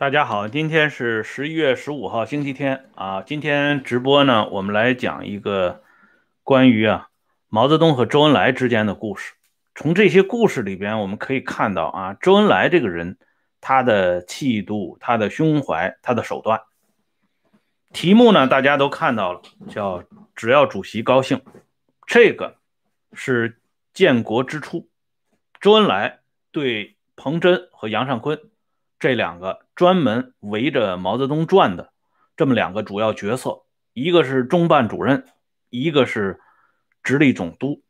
大家好，今天是十一月十五号，星期天啊。今天直播呢，我们来讲一个关于啊毛泽东和周恩来之间的故事。从这些故事里边，我们可以看到啊，周恩来这个人，他的气度、他的胸怀、他的手段。题目呢，大家都看到了，叫“只要主席高兴”。这个是建国之初，周恩来对彭真和杨尚昆。这两个专门围着毛泽东转的这么两个主要角色，一个是中办主任，一个是直隶总督。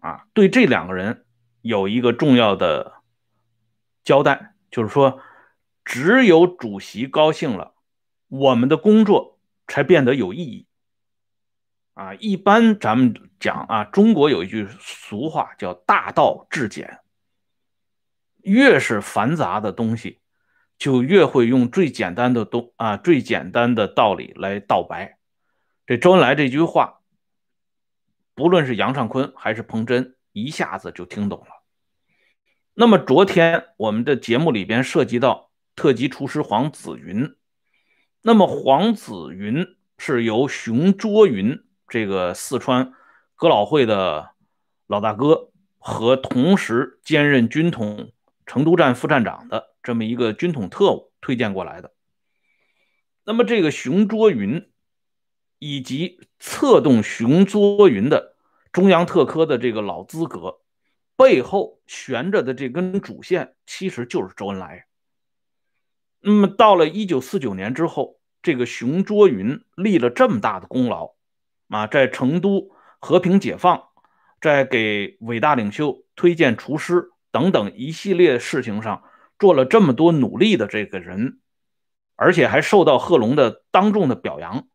啊，对这两个人有一个重要的交代，就是说，只有主席高兴了，我们的工作才变得有意义。啊，一般咱们讲啊，中国有一句俗话叫“大道至简”。越是繁杂的东西，就越会用最简单的东啊最简单的道理来道白。这周恩来这句话，不论是杨尚昆还是彭真，一下子就听懂了。那么昨天我们的节目里边涉及到特级厨师黄子云，那么黄子云是由熊卓云这个四川哥老会的老大哥和同时兼任军统。成都站副站长的这么一个军统特务推荐过来的，那么这个熊卓云以及策动熊卓云的中央特科的这个老资格背后悬着的这根主线，其实就是周恩来。那么到了一九四九年之后，这个熊卓云立了这么大的功劳啊，在成都和平解放，在给伟大领袖推荐厨师。等等一系列事情上做了这么多努力的这个人，而且还受到贺龙的当众的表扬。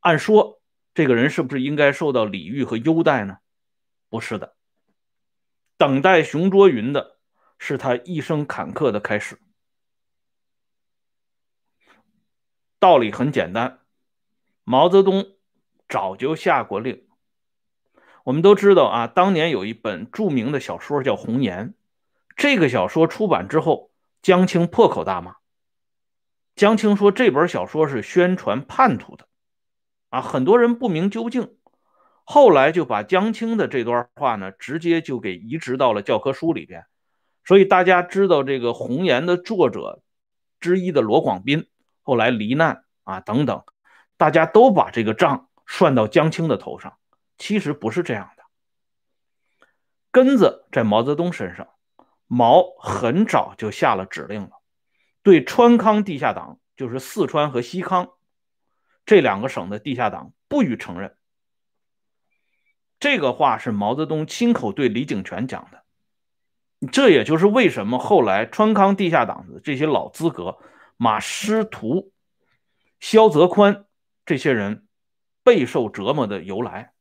按说这个人是不是应该受到礼遇和优待呢？不是的，等待熊卓云的是他一生坎坷的开始。道理很简单，毛泽东早就下过令。我们都知道啊，当年有一本著名的小说叫《红岩》，这个小说出版之后，江青破口大骂。江青说这本小说是宣传叛徒的，啊，很多人不明究竟。后来就把江青的这段话呢，直接就给移植到了教科书里边。所以大家知道这个《红岩》的作者之一的罗广斌后来罹难啊等等，大家都把这个账算到江青的头上。其实不是这样的，根子在毛泽东身上。毛很早就下了指令了，对川康地下党，就是四川和西康这两个省的地下党不予承认。这个话是毛泽东亲口对李井泉讲的。这也就是为什么后来川康地下党的这些老资格，马师徒、萧泽宽这些人备受折磨的由来。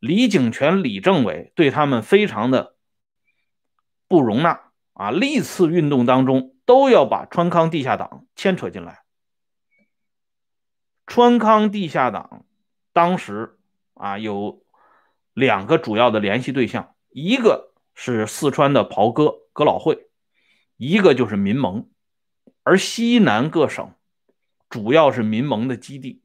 李井泉、李政委对他们非常的不容纳啊！历次运动当中都要把川康地下党牵扯进来。川康地下党当时啊有两个主要的联系对象，一个是四川的袍哥哥老会，一个就是民盟，而西南各省主要是民盟的基地。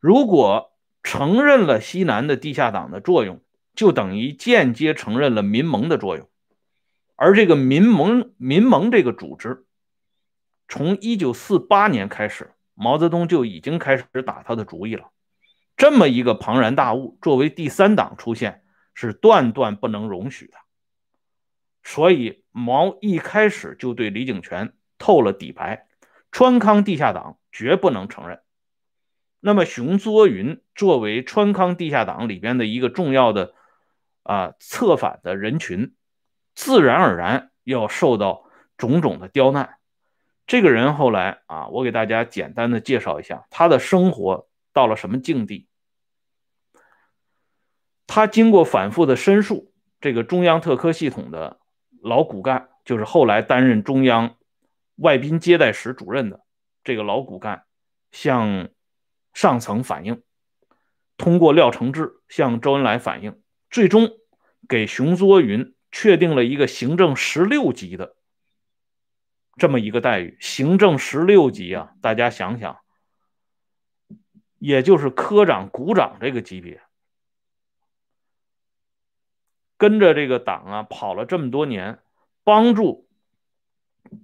如果承认了西南的地下党的作用，就等于间接承认了民盟的作用。而这个民盟，民盟这个组织，从一九四八年开始，毛泽东就已经开始打他的主意了。这么一个庞然大物，作为第三党出现，是断断不能容许的。所以毛一开始就对李井泉透了底牌：川康地下党绝不能承认。那么，熊作云作为川康地下党里边的一个重要的啊策反的人群，自然而然要受到种种的刁难。这个人后来啊，我给大家简单的介绍一下他的生活到了什么境地。他经过反复的申诉，这个中央特科系统的老骨干，就是后来担任中央外宾接待室主任的这个老骨干，向。上层反映，通过廖承志向周恩来反映，最终给熊作云确定了一个行政十六级的这么一个待遇，行政十六级啊，大家想想，也就是科长、股长这个级别，跟着这个党啊跑了这么多年，帮助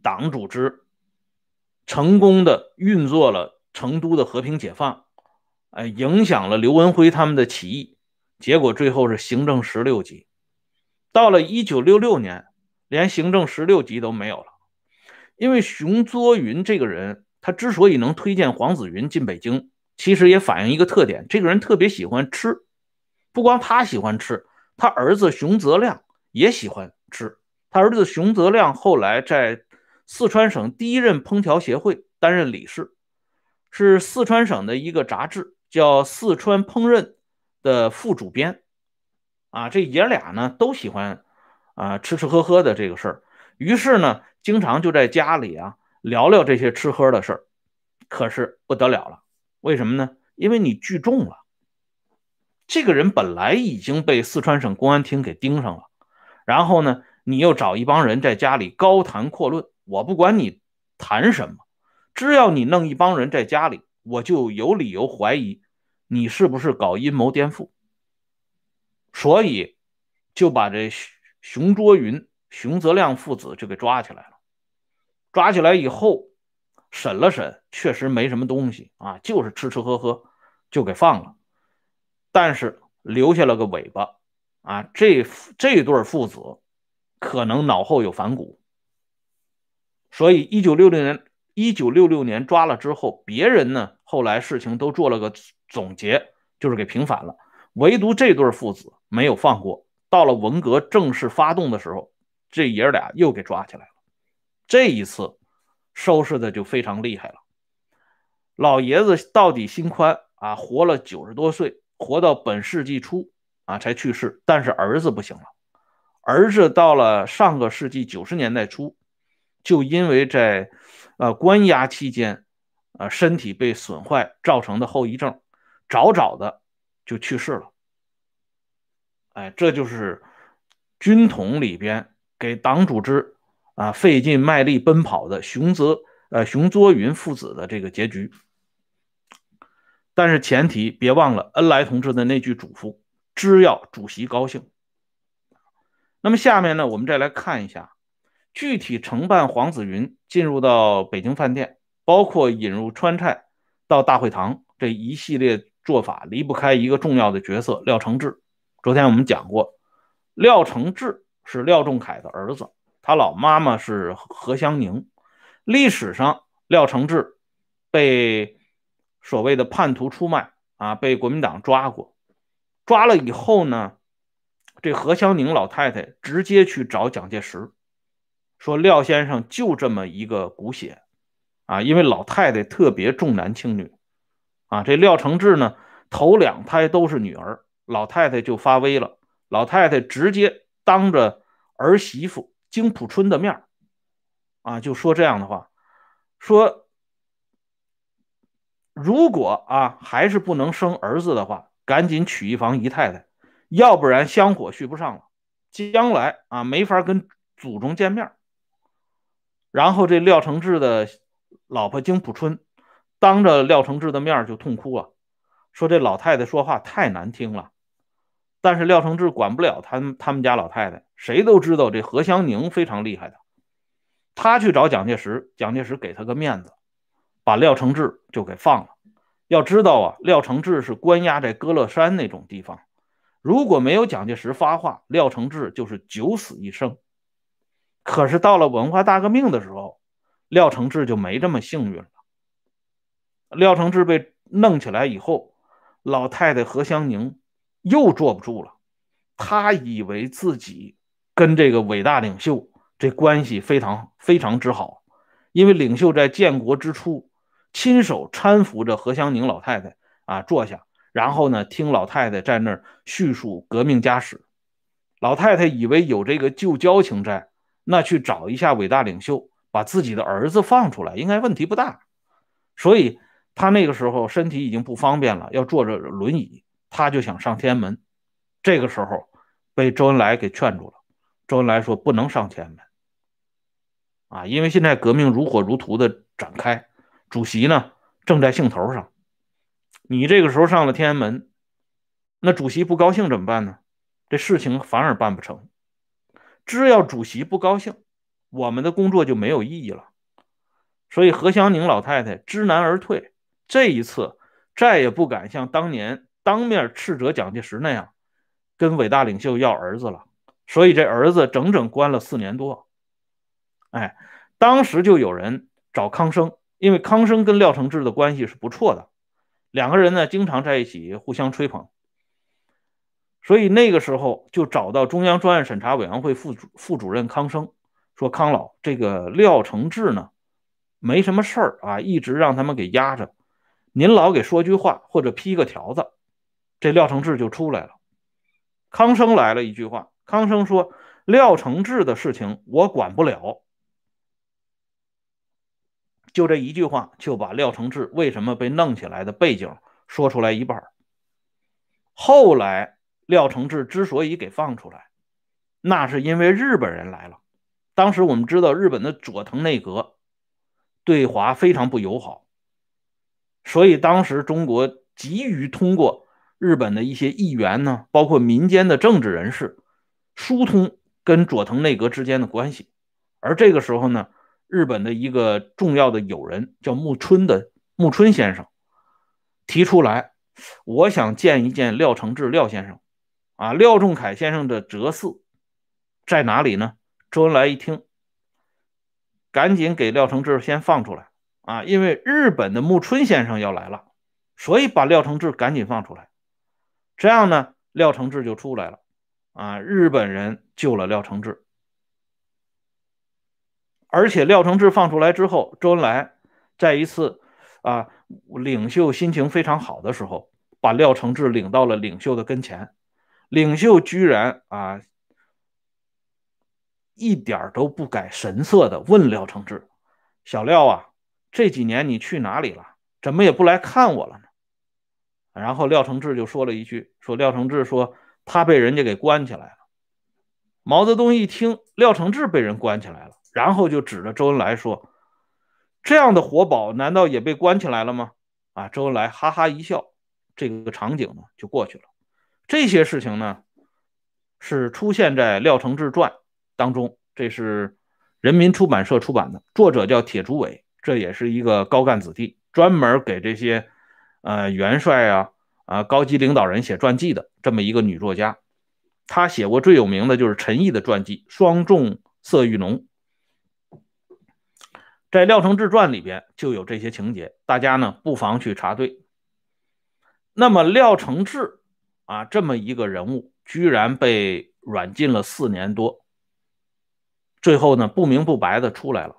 党组织成功的运作了成都的和平解放，哎，影响了刘文辉他们的起义，结果最后是行政十六级。到了一九六六年，连行政十六级都没有了。因为熊作云这个人，他之所以能推荐黄子云进北京，其实也反映一个特点：这个人特别喜欢吃。不光他喜欢吃，他儿子熊泽亮也喜欢吃。他儿子熊泽亮后来在四川省第一任烹调协会担任理事，是四川省的一个杂志叫《四川烹饪》的副主编。啊，这爷俩呢都喜欢啊吃吃喝喝的这个事儿。于是呢，经常就在家里啊聊聊这些吃喝的事儿，可是不得了了，为什么呢？因为你聚众了。这个人本来已经被四川省公安厅给盯上了，然后呢，你又找一帮人在家里高谈阔论，我不管你谈什么，只要你弄一帮人在家里，我就有理由怀疑你是不是搞阴谋颠覆，所以就把这熊卓云。熊泽亮父子就给抓起来了，抓起来以后审了审，确实没什么东西啊，就是吃吃喝喝，就给放了。但是留下了个尾巴啊，这这对父子可能脑后有反骨，所以一九六零年一九六六年抓了之后，别人呢后来事情都做了个总结，就是给平反了，唯独这对父子没有放过。到了文革正式发动的时候。这爷俩又给抓起来了，这一次收拾的就非常厉害了。老爷子到底心宽啊，活了九十多岁，活到本世纪初啊才去世。但是儿子不行了，儿子到了上个世纪九十年代初，就因为在呃关押期间，呃身体被损坏造成的后遗症，早早的就去世了。哎，这就是军统里边。给党组织啊费劲卖力奔跑的熊泽呃熊作云父子的这个结局，但是前提别忘了恩来同志的那句嘱咐：只要主席高兴。那么下面呢，我们再来看一下具体承办黄子云进入到北京饭店，包括引入川菜到大会堂这一系列做法，离不开一个重要的角色廖承志。昨天我们讲过，廖承志。是廖仲恺的儿子，他老妈妈是何香凝。历史上，廖承志被所谓的叛徒出卖啊，被国民党抓过。抓了以后呢，这何香凝老太太直接去找蒋介石，说廖先生就这么一个骨血啊，因为老太太特别重男轻女啊。这廖承志呢，头两胎都是女儿，老太太就发威了，老太太直接当着。儿媳妇金普春的面啊，就说这样的话，说如果啊还是不能生儿子的话，赶紧娶一房姨太太，要不然香火续不上了，将来啊没法跟祖宗见面。然后这廖承志的老婆金普春当着廖承志的面就痛哭了，说这老太太说话太难听了。但是廖承志管不了他他们家老太太，谁都知道这何香凝非常厉害的。他去找蒋介石，蒋介石给他个面子，把廖承志就给放了。要知道啊，廖承志是关押在歌乐山那种地方，如果没有蒋介石发话，廖承志就是九死一生。可是到了文化大革命的时候，廖承志就没这么幸运了。廖承志被弄起来以后，老太太何香凝。又坐不住了，她以为自己跟这个伟大领袖这关系非常非常之好，因为领袖在建国之初亲手搀扶着何香凝老太太啊坐下，然后呢听老太太在那儿叙述革命家史，老太太以为有这个旧交情在，那去找一下伟大领袖，把自己的儿子放出来，应该问题不大，所以他那个时候身体已经不方便了，要坐着轮椅。他就想上天安门，这个时候被周恩来给劝住了。周恩来说：“不能上天安门。”啊，因为现在革命如火如荼的展开，主席呢正在兴头上，你这个时候上了天安门，那主席不高兴怎么办呢？这事情反而办不成。只要主席不高兴，我们的工作就没有意义了。所以何香凝老太太知难而退，这一次再也不敢像当年当面斥责蒋介石那样，跟伟大领袖要儿子了。所以这儿子整整关了四年多。哎，当时就有人找康生，因为康生跟廖承志的关系是不错的，两个人呢经常在一起互相吹捧。所以那个时候就找到中央专案审查委员会副主副主任康生，说康老，这个廖承志呢。没什么事儿啊，一直让他们给压着。您老给说句话或者批个条子，这廖承志就出来了。康生来了一句话，康生说：“廖承志的事情我管不了。”就这一句话，就把廖承志为什么被弄起来的背景说出来一半。后来廖承志之所以给放出来，那是因为日本人来了。当时我们知道日本的佐藤内阁。对华非常不友好，所以当时中国急于通过日本的一些议员呢，包括民间的政治人士，疏通跟佐藤内阁之间的关系。而这个时候呢，日本的一个重要的友人叫木村的木村先生提出来，我想见一见廖承志廖先生。啊，廖仲恺先生的哲寺在哪里呢？周恩来一听。赶紧给廖承志先放出来啊！因为日本的木村先生要来了，所以把廖承志赶紧放出来。这样呢，廖承志就出来了啊！日本人救了廖承志，而且廖承志放出来之后，周恩来在一次啊领袖心情非常好的时候，把廖承志领到了领袖的跟前，领袖居然啊。一点都不改神色的问廖承志：“小廖啊，这几年你去哪里了？怎么也不来看我了呢？”然后廖承志就说了一句：“说廖承志说他被人家给关起来了。”毛泽东一听廖承志被人关起来了，然后就指着周恩来说：“这样的活宝难道也被关起来了吗？”啊，周恩来哈哈一笑，这个场景呢就过去了。这些事情呢是出现在《廖承志传》。当中，这是人民出版社出版的，作者叫铁竹伟，这也是一个高干子弟，专门给这些呃元帅啊啊高级领导人写传记的这么一个女作家。她写过最有名的就是陈毅的传记《双重色欲浓》，在《廖承志传》里边就有这些情节，大家呢不妨去查对。那么廖承志啊这么一个人物，居然被软禁了四年多。最后呢，不明不白的出来了。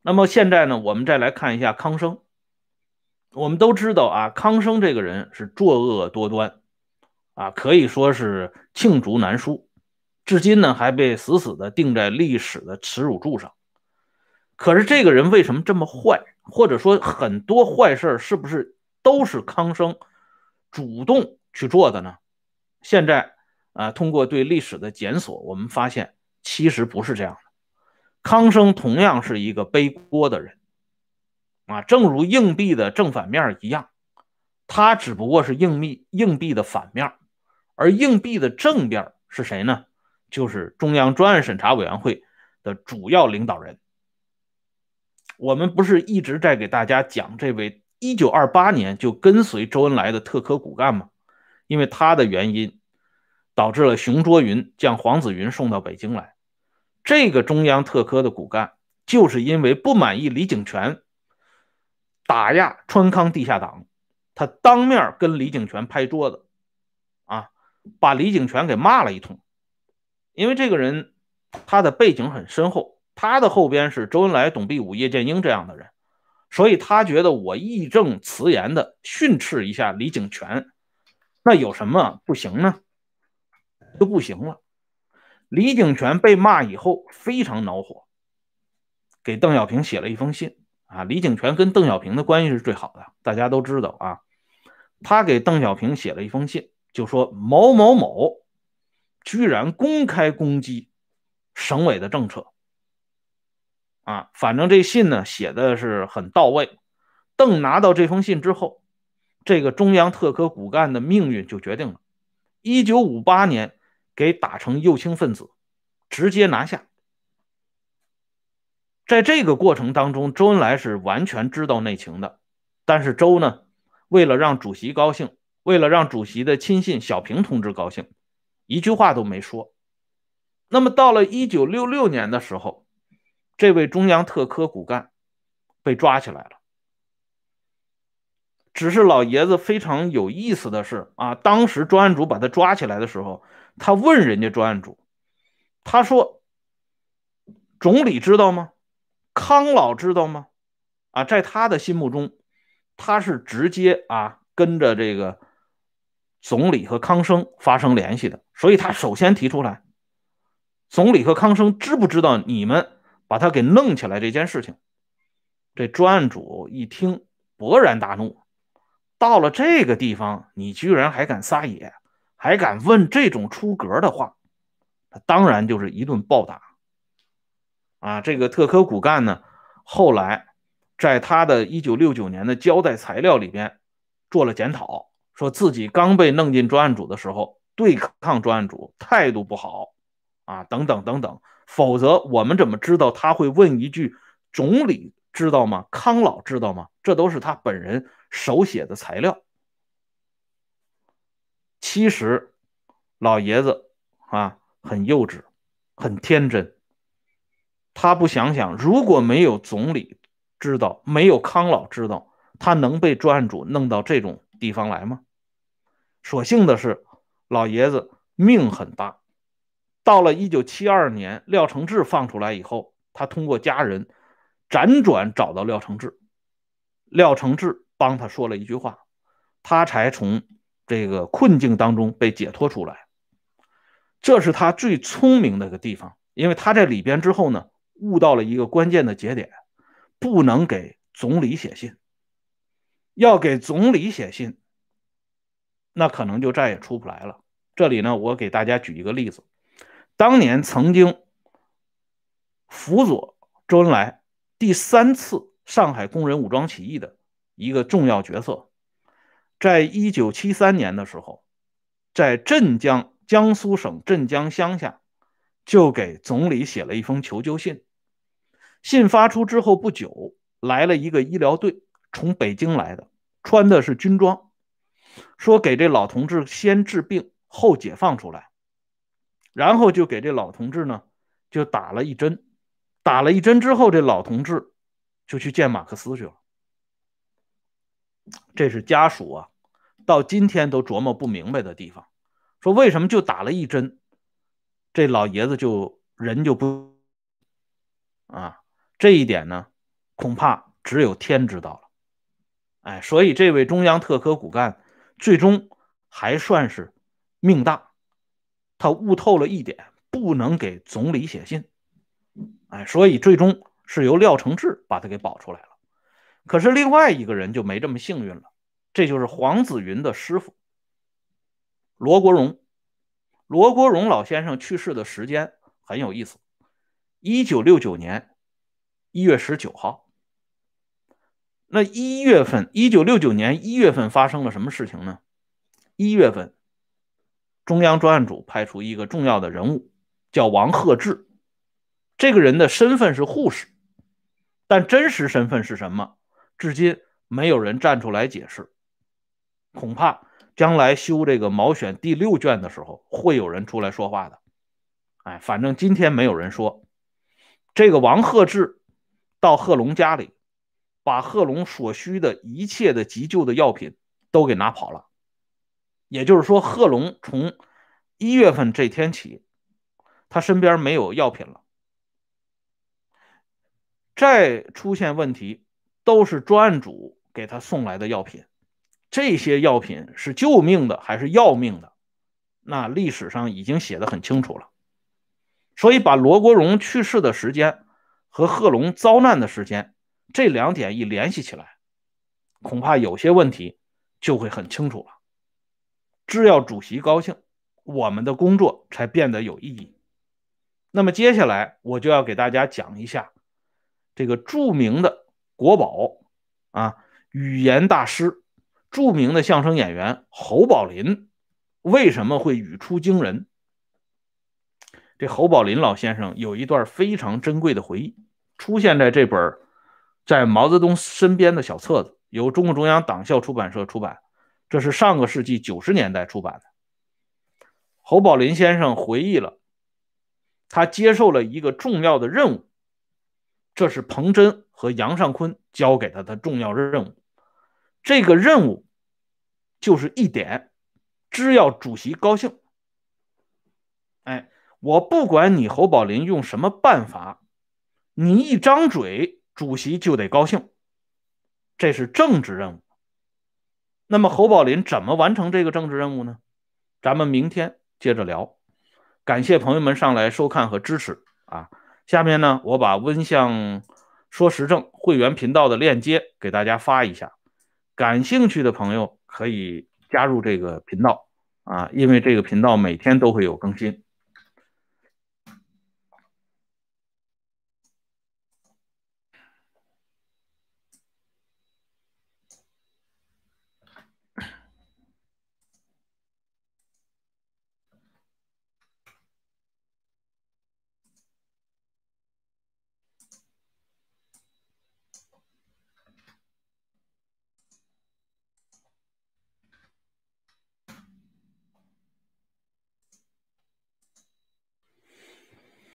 那么现在呢，我们再来看一下康生。我们都知道啊，康生这个人是作恶多端，啊，可以说是罄竹难书，至今呢还被死死的钉在历史的耻辱柱上。可是这个人为什么这么坏？或者说很多坏事是不是都是康生主动去做的呢？现在啊，通过对历史的检索，我们发现。其实不是这样的，康生同样是一个背锅的人，啊，正如硬币的正反面一样，他只不过是硬币硬币的反面，而硬币的正面是谁呢？就是中央专案审查委员会的主要领导人。我们不是一直在给大家讲这位1928年就跟随周恩来的特科骨干吗？因为他的原因。导致了熊卓云将黄子云送到北京来。这个中央特科的骨干，就是因为不满意李井泉打压川康地下党，他当面跟李井泉拍桌子，啊，把李井泉给骂了一通。因为这个人他的背景很深厚，他的后边是周恩来、董必武、叶剑英这样的人，所以他觉得我义正辞严的训斥一下李井泉，那有什么不行呢？就不行了。李井泉被骂以后非常恼火，给邓小平写了一封信啊。李井泉跟邓小平的关系是最好的，大家都知道啊。他给邓小平写了一封信，就说某某某居然公开攻击省委的政策啊，反正这信呢写的是很到位。邓拿到这封信之后，这个中央特科骨干的命运就决定了。一九五八年，给打成右倾分子，直接拿下。在这个过程当中，周恩来是完全知道内情的，但是周呢，为了让主席高兴，为了让主席的亲信小平同志高兴，一句话都没说。那么到了一九六六年的时候，这位中央特科骨干被抓起来了。只是老爷子非常有意思的是啊，当时专案组把他抓起来的时候，他问人家专案组，他说：“总理知道吗？”康老知道吗？啊，在他的心目中，他是直接啊跟着这个总理和康生发生联系的，所以他首先提出来，总理和康生知不知道你们把他给弄起来这件事情？这专案组一听，勃然大怒，到了这个地方，你居然还敢撒野，还敢问这种出格的话，他当然就是一顿暴打。啊，这个特科骨干呢，后来在他的一九六九年的交代材料里边做了检讨，说自己刚被弄进专案组的时候，对抗专案组态度不好，啊，等等等等，否则我们怎么知道他会问一句“总理知道吗？康老知道吗？”这都是他本人手写的材料。其实老爷子啊，很幼稚，很天真。他不想想，如果没有总理知道，没有康老知道，他能被专案组弄到这种地方来吗？所幸的是，老爷子命很大。到了一九七二年，廖承志放出来以后，他通过家人辗转找到廖承志，廖承志帮他说了一句话，他才从这个困境当中被解脱出来。这是他最聪明的一个地方，因为他在里边之后呢。悟到了一个关键的节点，不能给总理写信。要给总理写信，那可能就再也出不来了。这里呢，我给大家举一个例子：当年曾经辅佐周恩来第三次上海工人武装起义的一个重要角色，在一九七三年的时候，在镇江江苏省镇江乡下，就给总理写了一封求救信。信发出之后不久，来了一个医疗队，从北京来的，穿的是军装，说给这老同志先治病后解放出来，然后就给这老同志呢就打了一针，打了一针之后，这老同志就去见马克思去了。这是家属啊，到今天都琢磨不明白的地方，说为什么就打了一针，这老爷子就人就不啊？这一点呢，恐怕只有天知道了。哎，所以这位中央特科骨干最终还算是命大，他悟透了一点，不能给总理写信。哎，所以最终是由廖承志把他给保出来了。可是另外一个人就没这么幸运了，这就是黄子云的师傅罗国荣。罗国荣老先生去世的时间很有意思，一九六九年。一月十九号，那一月份，一九六九年一月份发生了什么事情呢？一月份，中央专案组派出一个重要的人物，叫王鹤志。这个人的身份是护士，但真实身份是什么，至今没有人站出来解释。恐怕将来修这个《毛选》第六卷的时候，会有人出来说话的。哎，反正今天没有人说这个王鹤志。到贺龙家里，把贺龙所需的一切的急救的药品都给拿跑了。也就是说，贺龙从一月份这天起，他身边没有药品了。再出现问题，都是专案组给他送来的药品。这些药品是救命的还是要命的？那历史上已经写的很清楚了。所以，把罗国荣去世的时间。和贺龙遭难的时间，这两点一联系起来，恐怕有些问题就会很清楚了。只要主席高兴，我们的工作才变得有意义。那么接下来我就要给大家讲一下这个著名的国宝啊，语言大师，著名的相声演员侯宝林为什么会语出惊人？这侯宝林老先生有一段非常珍贵的回忆，出现在这本在毛泽东身边的小册子，由中共中央党校出版社出版，这是上个世纪九十年代出版的。侯宝林先生回忆了，他接受了一个重要的任务，这是彭真和杨尚昆交给他的重要任务。这个任务就是一点，只要主席高兴。哎，我不管你侯宝林用什么办法，你一张嘴，主席就得高兴。这是政治任务。那么侯宝林怎么完成这个政治任务呢？咱们明天。接着聊，感谢朋友们上来收看和支持啊！下面呢，我把温相说时政会员频道的链接给大家发一下，感兴趣的朋友可以加入这个频道啊，因为这个频道每天都会有更新。